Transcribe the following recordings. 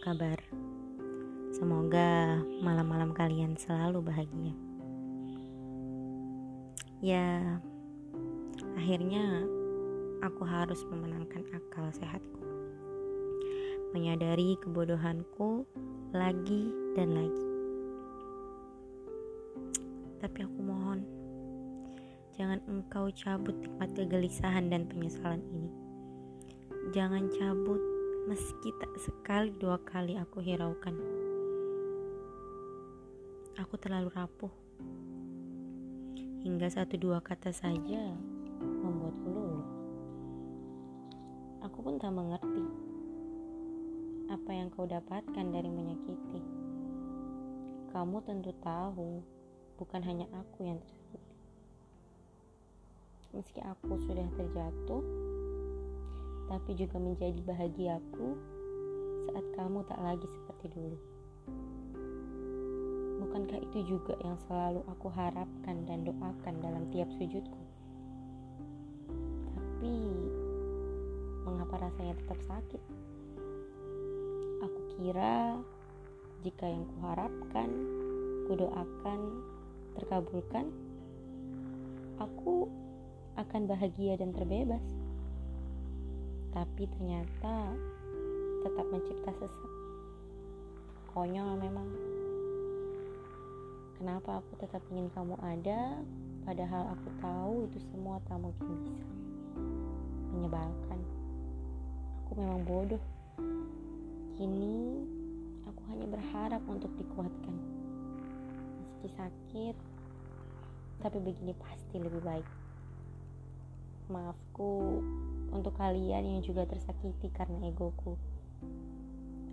kabar? Semoga malam-malam kalian selalu bahagia. Ya, akhirnya aku harus memenangkan akal sehatku. Menyadari kebodohanku lagi dan lagi. Tapi aku mohon, jangan engkau cabut nikmat kegelisahan dan penyesalan ini. Jangan cabut meski tak sekali dua kali aku hiraukan. Aku terlalu rapuh. Hingga satu dua kata saja membuatku luluh. Aku pun tak mengerti apa yang kau dapatkan dari menyakiti. Kamu tentu tahu, bukan hanya aku yang tersakiti. Meski aku sudah terjatuh, tapi juga menjadi bahagiaku saat kamu tak lagi seperti dulu. Bukankah itu juga yang selalu aku harapkan dan doakan dalam tiap sujudku? Tapi mengapa rasanya tetap sakit? Aku kira jika yang kuharapkan, kudoakan, terkabulkan, aku akan bahagia dan terbebas tapi ternyata tetap mencipta sesak. Konyol memang. Kenapa aku tetap ingin kamu ada, padahal aku tahu itu semua tak mungkin bisa. Menyebalkan. Aku memang bodoh. Kini aku hanya berharap untuk dikuatkan. Meski sakit, tapi begini pasti lebih baik. Maafku untuk kalian yang juga tersakiti karena egoku.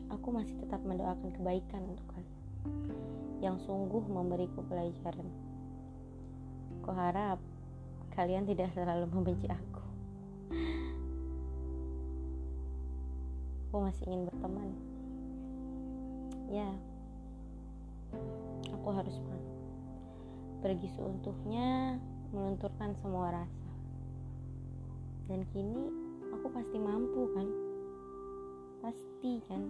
Aku masih tetap mendoakan kebaikan untuk kalian yang sungguh memberiku pelajaran. Ku harap kalian tidak terlalu membenci aku. Aku masih ingin berteman. Ya, aku harus pergi seutuhnya melunturkan semua rasa dan kini aku pasti mampu kan? Pasti kan?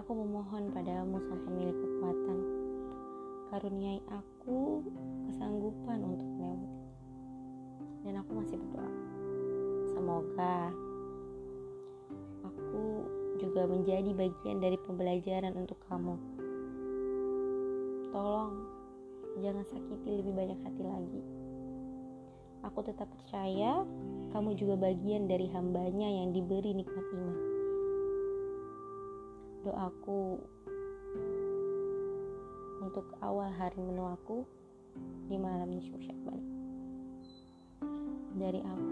Aku memohon padamu sang pemilik kekuatan. Karuniai aku kesanggupan untuk melewati dan aku masih berdoa. Semoga aku juga menjadi bagian dari pembelajaran untuk kamu. Tolong jangan sakiti lebih banyak hati lagi Aku tetap percaya kamu juga bagian dari hambanya yang diberi nikmat iman. Doaku untuk awal hari menu aku di malam nisfu Syakban. Dari aku